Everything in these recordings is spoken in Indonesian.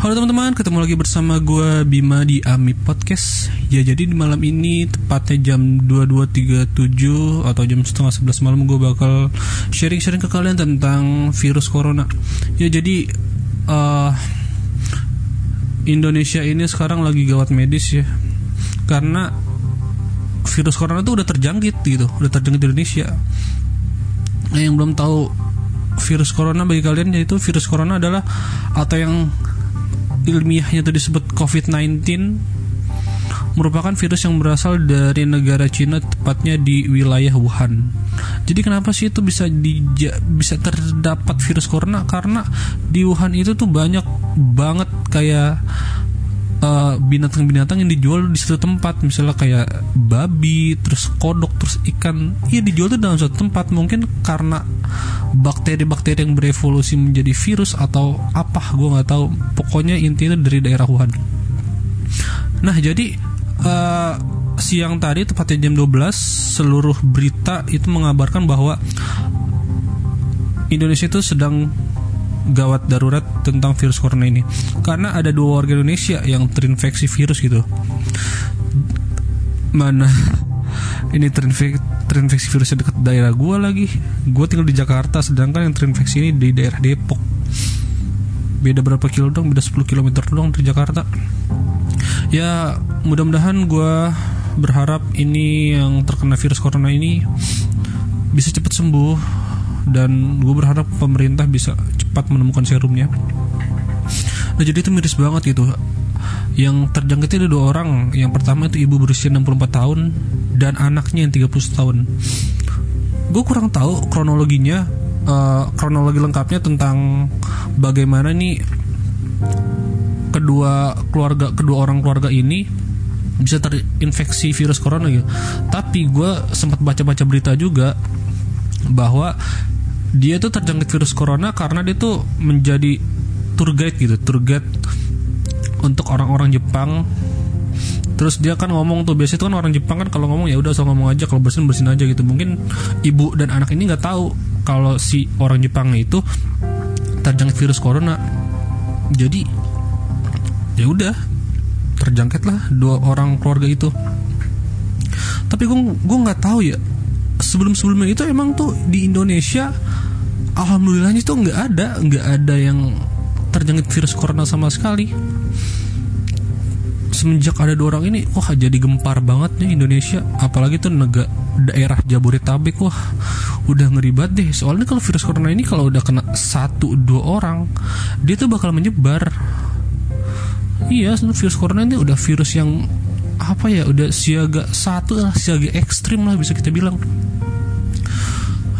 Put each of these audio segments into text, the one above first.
Halo teman-teman, ketemu lagi bersama gue Bima di Ami Podcast. Ya jadi di malam ini tepatnya jam 22.37 atau jam setengah 11 malam gue bakal sharing-sharing ke kalian tentang virus corona. Ya jadi uh, Indonesia ini sekarang lagi gawat medis ya. Karena virus corona itu udah terjangkit gitu, udah terjangkit di Indonesia. Nah yang belum tahu virus corona bagi kalian yaitu virus corona adalah atau yang ilmiahnya itu disebut COVID-19 merupakan virus yang berasal dari negara Cina tepatnya di wilayah Wuhan. Jadi kenapa sih itu bisa di, bisa terdapat virus corona? Karena di Wuhan itu tuh banyak banget kayak eh, binatang-binatang yang dijual di satu tempat. Misalnya kayak babi terus kodok terus ikan. Iya dijual tuh dalam satu tempat. Mungkin karena bakteri-bakteri yang berevolusi menjadi virus atau apa gue nggak tahu. Pokoknya intinya dari daerah Wuhan. Nah jadi uh, siang tadi tepatnya jam 12 seluruh berita itu mengabarkan bahwa Indonesia itu sedang gawat darurat tentang virus corona ini. Karena ada dua warga Indonesia yang terinfeksi virus gitu. Mana? Ini terinfeksi terinfeksi virusnya dekat daerah gue lagi. Gue tinggal di Jakarta sedangkan yang terinfeksi ini di daerah Depok. Beda berapa kilo dong? Beda 10 km doang dari Jakarta. Ya mudah-mudahan gue berharap ini yang terkena virus corona ini bisa cepat sembuh dan gue berharap pemerintah bisa cepat menemukan serumnya. Nah jadi itu miris banget gitu yang terjangkit itu dua orang yang pertama itu ibu berusia 64 tahun dan anaknya yang 30 tahun gue kurang tahu kronologinya uh, kronologi lengkapnya tentang bagaimana nih kedua keluarga kedua orang keluarga ini bisa terinfeksi virus corona gitu. Tapi gue sempat baca-baca berita juga bahwa dia tuh terjangkit virus corona karena dia tuh menjadi tour guide gitu tour guide untuk orang-orang Jepang. Terus dia kan ngomong tuh biasanya tuh kan orang Jepang kan kalau ngomong ya udah asal ngomong aja kalau bersin bersin aja gitu. Mungkin ibu dan anak ini nggak tahu kalau si orang Jepang itu terjangkit virus corona. Jadi ya udah terjangkit lah dua orang keluarga itu. Tapi gue gue nggak tahu ya sebelum sebelumnya itu emang tuh di Indonesia alhamdulillahnya itu nggak ada nggak ada yang terjangkit virus corona sama sekali. Semenjak ada dua orang ini wah jadi gempar banget nih Indonesia. Apalagi tuh negara daerah Jabodetabek wah udah ngeri banget deh. Soalnya kalau virus corona ini kalau udah kena satu dua orang dia tuh bakal menyebar. Iya virus corona ini udah virus yang apa ya udah siaga satu lah siaga ekstrim lah bisa kita bilang.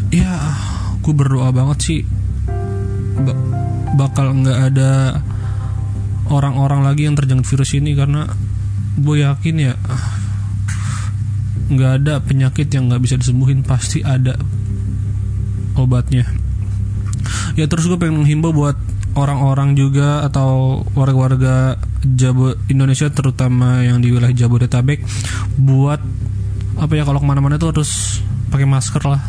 Ya gue berdoa banget sih bakal nggak ada orang-orang lagi yang terjangkit virus ini karena gue yakin ya nggak ada penyakit yang nggak bisa disembuhin pasti ada obatnya. Ya terus gue pengen menghimbau buat orang-orang juga atau warga-warga Jabo Indonesia terutama yang di wilayah Jabodetabek buat apa ya kalau ke mana-mana itu harus pakai masker lah.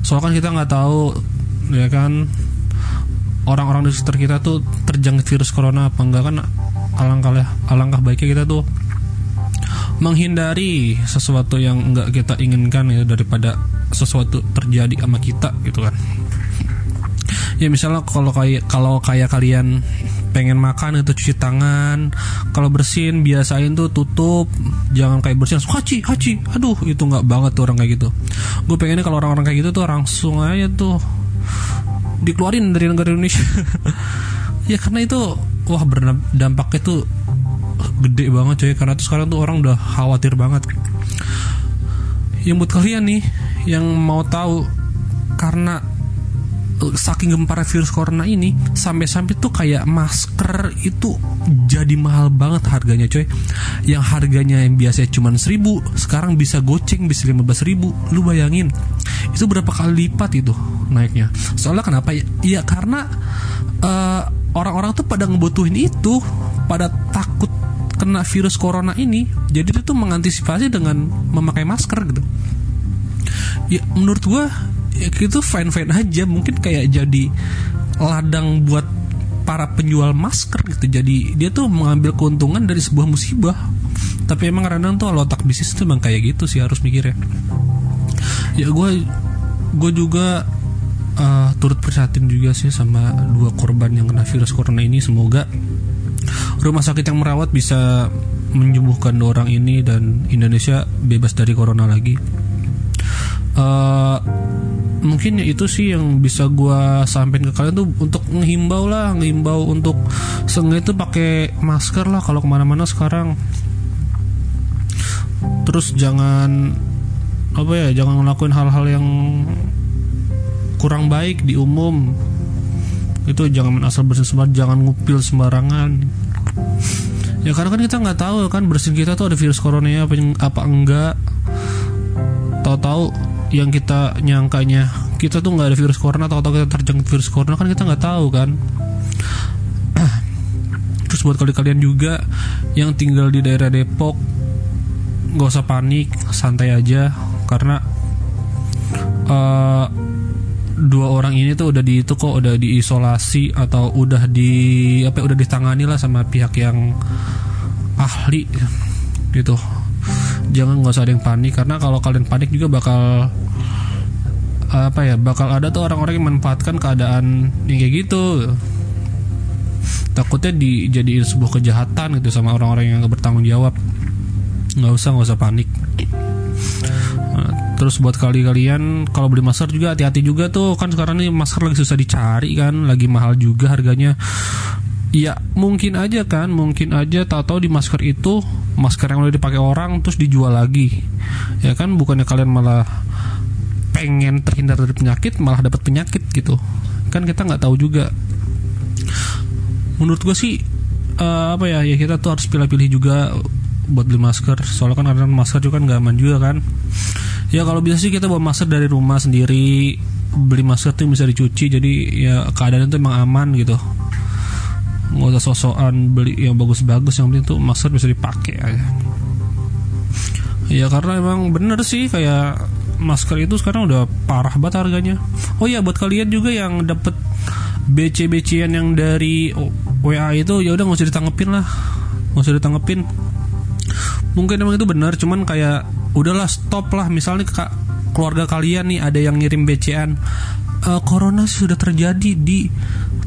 Soalnya kan kita nggak tahu ya kan orang-orang di sekitar kita tuh terjangkit virus corona apa enggak kan alangkah alangkah baiknya kita tuh menghindari sesuatu yang enggak kita inginkan ya daripada sesuatu terjadi sama kita gitu kan. Ya misalnya kalau kayak kalau kayak kalian pengen makan itu cuci tangan kalau bersin biasain tuh tutup jangan kayak bersin haci haci aduh itu nggak banget tuh orang kayak gitu. Gue pengennya kalau orang-orang kayak gitu tuh langsung aja tuh dikeluarin dari negara Indonesia. Ya karena itu wah berdampaknya tuh gede banget coy. Karena tuh sekarang tuh orang udah khawatir banget. Yang buat kalian nih yang mau tahu karena saking gempar virus corona ini sampai-sampai tuh kayak masker itu jadi mahal banget harganya coy. Yang harganya yang biasanya cuma seribu sekarang bisa goceng bisa lima belas ribu. Lu bayangin itu berapa kali lipat itu naiknya. Soalnya kenapa? Ya, ya karena uh, orang-orang tuh pada ngebutuhin itu pada takut kena virus corona ini. Jadi itu tuh mengantisipasi dengan memakai masker gitu. Ya menurut gua ya itu fine fine aja. Mungkin kayak jadi ladang buat para penjual masker gitu. Jadi dia tuh mengambil keuntungan dari sebuah musibah. Tapi emang kadang tuh kalau otak bisnis tuh emang kayak gitu sih harus mikirnya ya gue gue juga uh, turut prihatin juga sih sama dua korban yang kena virus corona ini. Semoga rumah sakit yang merawat bisa menyembuhkan dua orang ini dan Indonesia bebas dari corona lagi. Uh, mungkin ya itu sih yang bisa gue sampaikan ke kalian tuh untuk menghimbau lah menghimbau untuk seenggaknya itu pakai masker lah kalau ke mana-mana sekarang. Terus jangan apa ya jangan ngelakuin hal-hal yang kurang baik di umum. Itu jangan asal bersin sembarangan jangan ngupil sembarangan. Ya karena kan kita nggak tahu kan bersin kita tuh ada virus corona apa apa enggak. Tahu-tahu yang kita nyangkanya kita tuh nggak ada virus corona atau kita terjangkit virus corona kan kita nggak tahu kan. Terus buat kalian juga yang tinggal di daerah Depok nggak usah panik santai aja karena uh, dua orang ini tuh udah di itu kok udah diisolasi atau udah di apa udah ditangani lah sama pihak yang ahli gitu. Jangan nggak usah ada yang panik karena kalau kalian panik juga bakal apa ya bakal ada tuh orang-orang yang manfaatkan keadaan yang kayak gitu. Takutnya dijadiin sebuah kejahatan gitu sama orang-orang yang gak bertanggung jawab. Nggak usah nggak usah panik terus buat kali-kalian kalau beli masker juga hati-hati juga tuh. Kan sekarang nih masker lagi susah dicari kan lagi mahal juga harganya. Ya mungkin aja kan mungkin aja tahu-tahu di masker itu masker yang udah dipakai orang terus dijual lagi. Ya kan bukannya kalian malah pengen terhindar dari penyakit malah dapat penyakit gitu. Kan kita nggak tahu juga. Menurut gue sih uh, apa ya ya kita tuh harus pilih-pilih juga buat beli masker. Soalnya kan karena masker juga kan nggak aman juga kan ya kalau bisa sih kita bawa masker dari rumah sendiri beli masker tuh bisa dicuci jadi ya keadaan itu emang aman gitu. Nggak usah sosokan beli yang bagus-bagus yang penting tuh masker bisa dipakai aja. Ya karena emang bener sih kayak masker itu sekarang udah parah banget harganya. Oh ya buat kalian juga yang dapet BC BCan yang dari WA itu ya udah nggak usah ditanggepin lah. Nggak usah ditanggepin. Mungkin emang itu benar cuman kayak udahlah stop lah misalnya kak keluarga kalian nih ada yang ngirim BCan uh, corona sudah terjadi di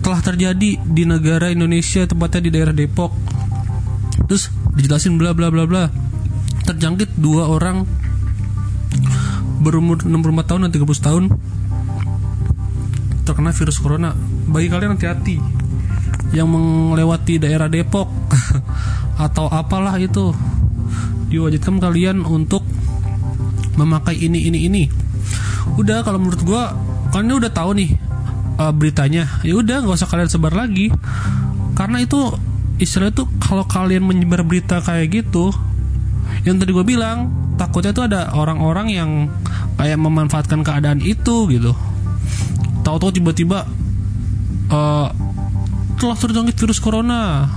telah terjadi di negara Indonesia tempatnya di daerah Depok. Terus dijelasin bla bla bla bla. Terjangkit dua orang berumur 64 tahun dan 30 tahun terkena virus corona. Bagi kalian hati-hati yang melewati daerah Depok atau apalah itu diwajibkan kalian untuk memakai ini ini ini. Udah kalau menurut gue kalian udah tahu nih uh, beritanya. Ya udah nggak usah kalian sebar lagi. Karena itu istilah itu kalau kalian menyebar berita kayak gitu yang tadi gue bilang takutnya tuh ada orang-orang yang kayak memanfaatkan keadaan itu gitu. Tahu-tahu tiba-tiba uh, telah terjangkit virus corona.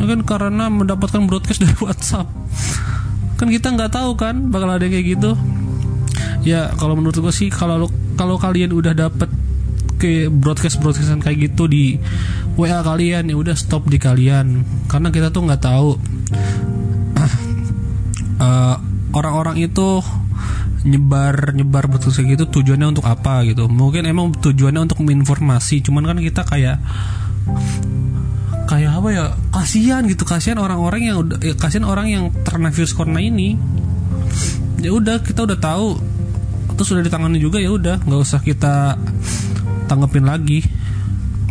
Ya kan karena mendapatkan broadcast dari WhatsApp kan kita nggak tahu kan bakal ada kayak gitu. Ya kalau menurut gue sih kalau kalau kalian udah dapet ke broadcast broadcastan kayak gitu di WA kalian ya udah stop di kalian. Karena kita tuh nggak tahu. Uh, orang-orang itu nyebar nyebar betul segitu tujuannya untuk apa gitu. Mungkin emang tujuannya untuk menginformasi cuman kan kita kayak kayak apa ya kasihan gitu kasihan orang-orang yang udah ya, kasihan orang yang terkena virus corona ini. Ya udah kita udah tahu. Terus sudah ditangani juga ya udah nggak usah kita tanggepin lagi.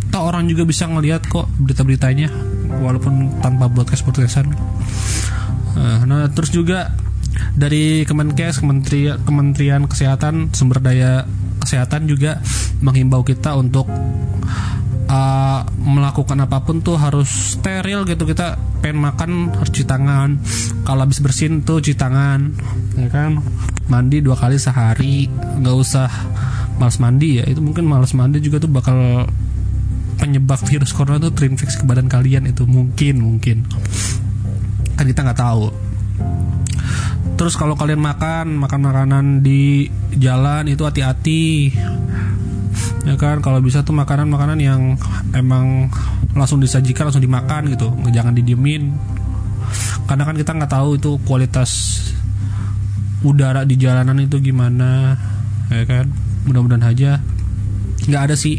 Tak orang juga bisa ngelihat kok berita-beritanya walaupun tanpa broadcast broadcastan. Nah, nah terus juga dari Kemenkes Kementerian Kementerian Kesehatan Sumber Daya Kesehatan juga menghimbau kita untuk uh, melakukan apa pun tuh harus steril gitu. Kita pengen makan harus cuci tangan. Kalau habis bersin tuh cuci tangan ya kan? Mandi dua kali sehari. Nggak usah malas mandi ya. Itu mungkin malas mandi juga tuh bakal penyebab virus corona tuh terinfeksi ke badan kalian. Itu mungkin mungkin. Kan kita nggak tahu. Terus kalau kalian makan makan makanan di jalan itu hati-hati ya kan kalau bisa tuh makanan-makanan yang emang langsung disajikan langsung dimakan gitu. Jangan didiemin. Karena kan kita nggak tahu itu kualitas udara di jalanan itu gimana ya kan? Mudah-mudahan aja nggak ada sih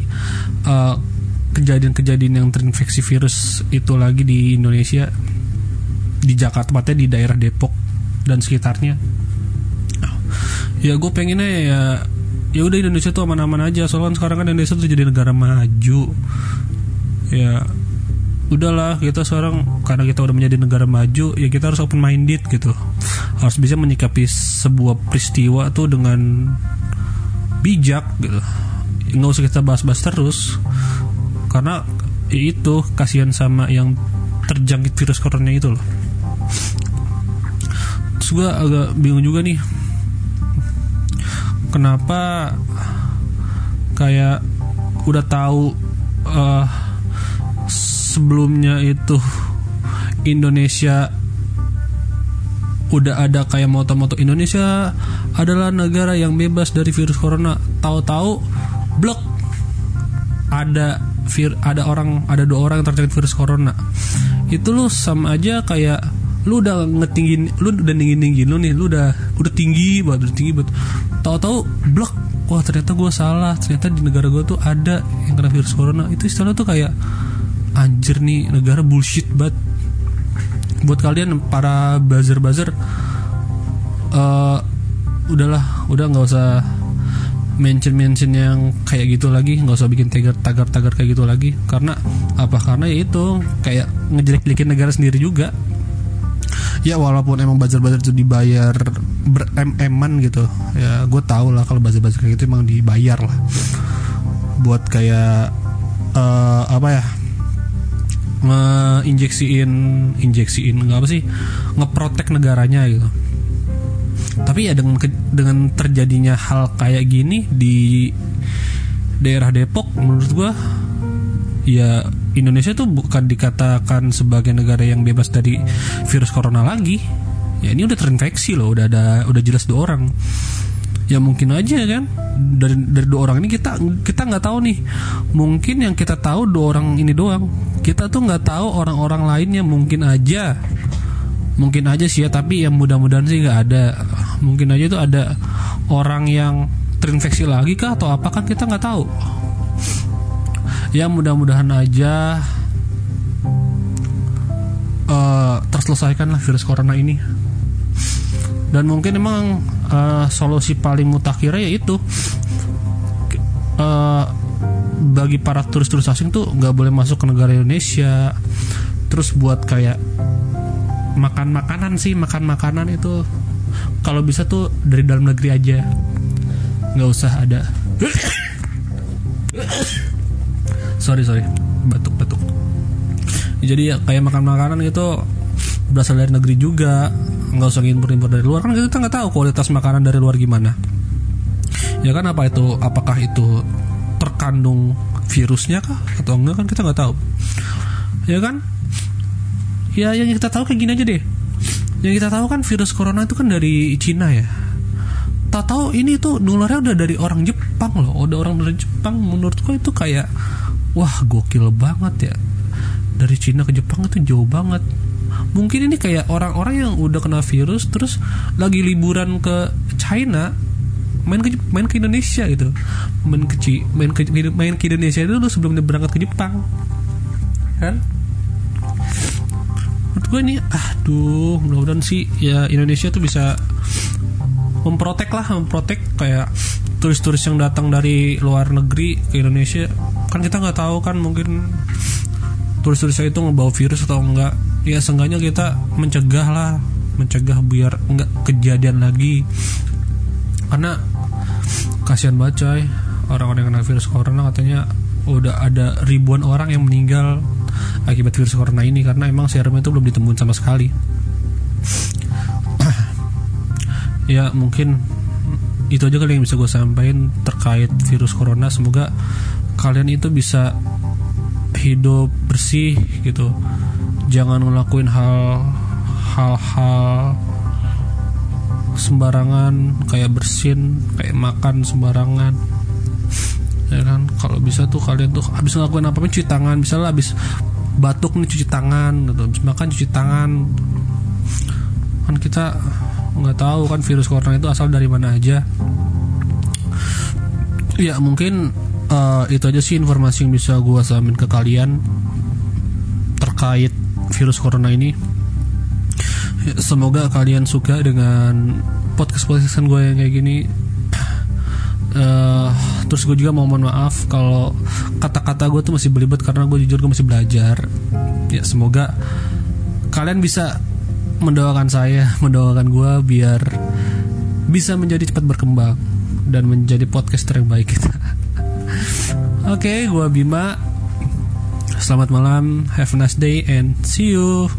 kejadian kejadian-kejadian yang terinfeksi virus itu lagi di Indonesia di Jakarta tepatnya di daerah Depok dan sekitarnya. Ya gue pengennya ya ya udah Indonesia tuh aman-aman aja. Soalnya kan sekarang kan Indonesia tuh jadi negara maju. Ya udahlah kita sekarang karena kita udah menjadi negara maju ya kita harus open minded gitu. Harus bisa menyikapi sebuah peristiwa tuh dengan bijak gitu. Nggak usah kita bahas-bahas terus. Karena ya itu kasihan sama yang terjangkit virus corona itu loh. Terus agak bingung juga nih kenapa kayak udah tahu uh, sebelumnya itu Indonesia udah ada kayak moto-moto Indonesia adalah negara yang bebas dari virus corona. Tahu-tahu blok ada vir ada orang ada dua orang yang terjangkit virus corona. Itu lu sama aja kayak lu udah ngetinggin lu udah tinggi tinggi lu nih lu udah udah tinggi banget udah tinggi banget tahu-tahu blok. Wah ternyata gue salah. Ternyata di negara gue tuh ada yang kena virus corona. Itu istilah tuh kayak anjir nih negara bullshit banget. Buat kalian para buzzer buzzer uh, udahlah udah nggak usah mention mention yang kayak gitu lagi. Nggak usah bikin tagar tagar tagar kayak gitu lagi. Karena apa? Karena ya itu kayak ngejelek jelekin negara sendiri juga. Ya walaupun emang buzzer buzzer itu dibayar ber eman gitu. Ya gue tau lah kalau buzzer kayak gitu emang dibayar lah. Buat kayak uh, apa ya ngeinjeksiin injeksiin nggak apa sih ngeprotek negaranya gitu. Tapi ya dengan dengan terjadinya hal kayak gini di daerah Depok menurut gua ya Indonesia tuh bukan dikatakan sebagai negara yang bebas dari virus corona lagi ya ini udah terinfeksi loh udah ada udah jelas dua orang. Ya mungkin aja kan dari dari dua orang ini kita kita nggak tahu nih. Mungkin yang kita tahu dua orang ini doang. Kita tuh nggak tahu orang-orang lainnya mungkin aja. Mungkin aja sih ya tapi yang mudah-mudahan sih nggak ada. Mungkin aja itu ada orang yang terinfeksi lagi kah atau apa kan kita nggak tahu. Ya mudah-mudahan aja uh, terselesaikan lah virus corona ini dan mungkin emang uh, solusi paling mutakhir yaitu uh, bagi para turis-turis asing tuh nggak boleh masuk ke negara Indonesia. Terus buat kayak makan makanan sih makan makanan itu kalau bisa tuh dari dalam negeri aja. Nggak usah ada. Sorry sorry. Batuk batuk jadi ya kayak makan makanan itu berasal dari negeri juga nggak usah impor-impor dari luar. Kan kita nggak tahu kualitas makanan dari luar gimana. Ya kan apa itu apakah itu terkandung virusnya kah? Atau enggak kan kita nggak tahu. Ya kan? Ya yang kita tahu kayak gini aja deh. Yang kita tahu kan virus corona itu kan dari Cina ya. Tak tahu ini tuh nularnya udah dari orang Jepang loh. Udah orang dari Jepang menurutku itu kayak wah gokil banget ya. Dari Cina ke Jepang itu jauh banget mungkin ini kayak orang-orang yang udah kena virus terus lagi liburan ke China main ke main ke Indonesia gitu. Main ke main ke main ke Indonesia dulu sebelum dia berangkat ke Jepang. Kan? Menurut gue ini aduh mudah-mudahan sih ya Indonesia tuh bisa memprotek lah memprotek kayak turis-turis yang datang dari luar negeri ke Indonesia. Kan kita nggak tahu kan mungkin turis-turis itu ngebawa virus atau enggak ya seenggaknya kita mencegah lah. Mencegah biar nggak kejadian lagi. Karena kasihan banget coy. Orang-orang yang kena virus corona katanya udah ada ribuan orang yang meninggal akibat virus corona ini karena emang serumnya itu belum ditemukan sama sekali. Ya mungkin itu aja kali yang bisa gue sampaikan terkait virus corona. Semoga kalian itu bisa hidup bersih gitu jangan ngelakuin hal hal-hal sembarangan kayak bersin kayak makan sembarangan. Ya kan? Bisa tuh kalian tuh habis ngelakuin apa pun cuci tangan. Misalnya habis batuk nih cuci tangan atau habis makan cuci tangan. Kan kita nggak tahu kan virus corona itu asal dari mana aja. Ya mungkin uh, itu aja sih informasi yang bisa gue salamin ke kalian terkait virus corona ini. Semoga kalian suka dengan podcast podcastan gue yang kayak gini. Uh, terus gue juga mau mohon maaf kalau kata-kata gue tuh masih belibet karena gue jujur gue masih belajar. Ya semoga kalian bisa mendoakan saya mendoakan gue biar bisa menjadi cepat berkembang dan menjadi podcaster yang baik kita. Oke okay, gue Bima selamat malam have a nice day and see you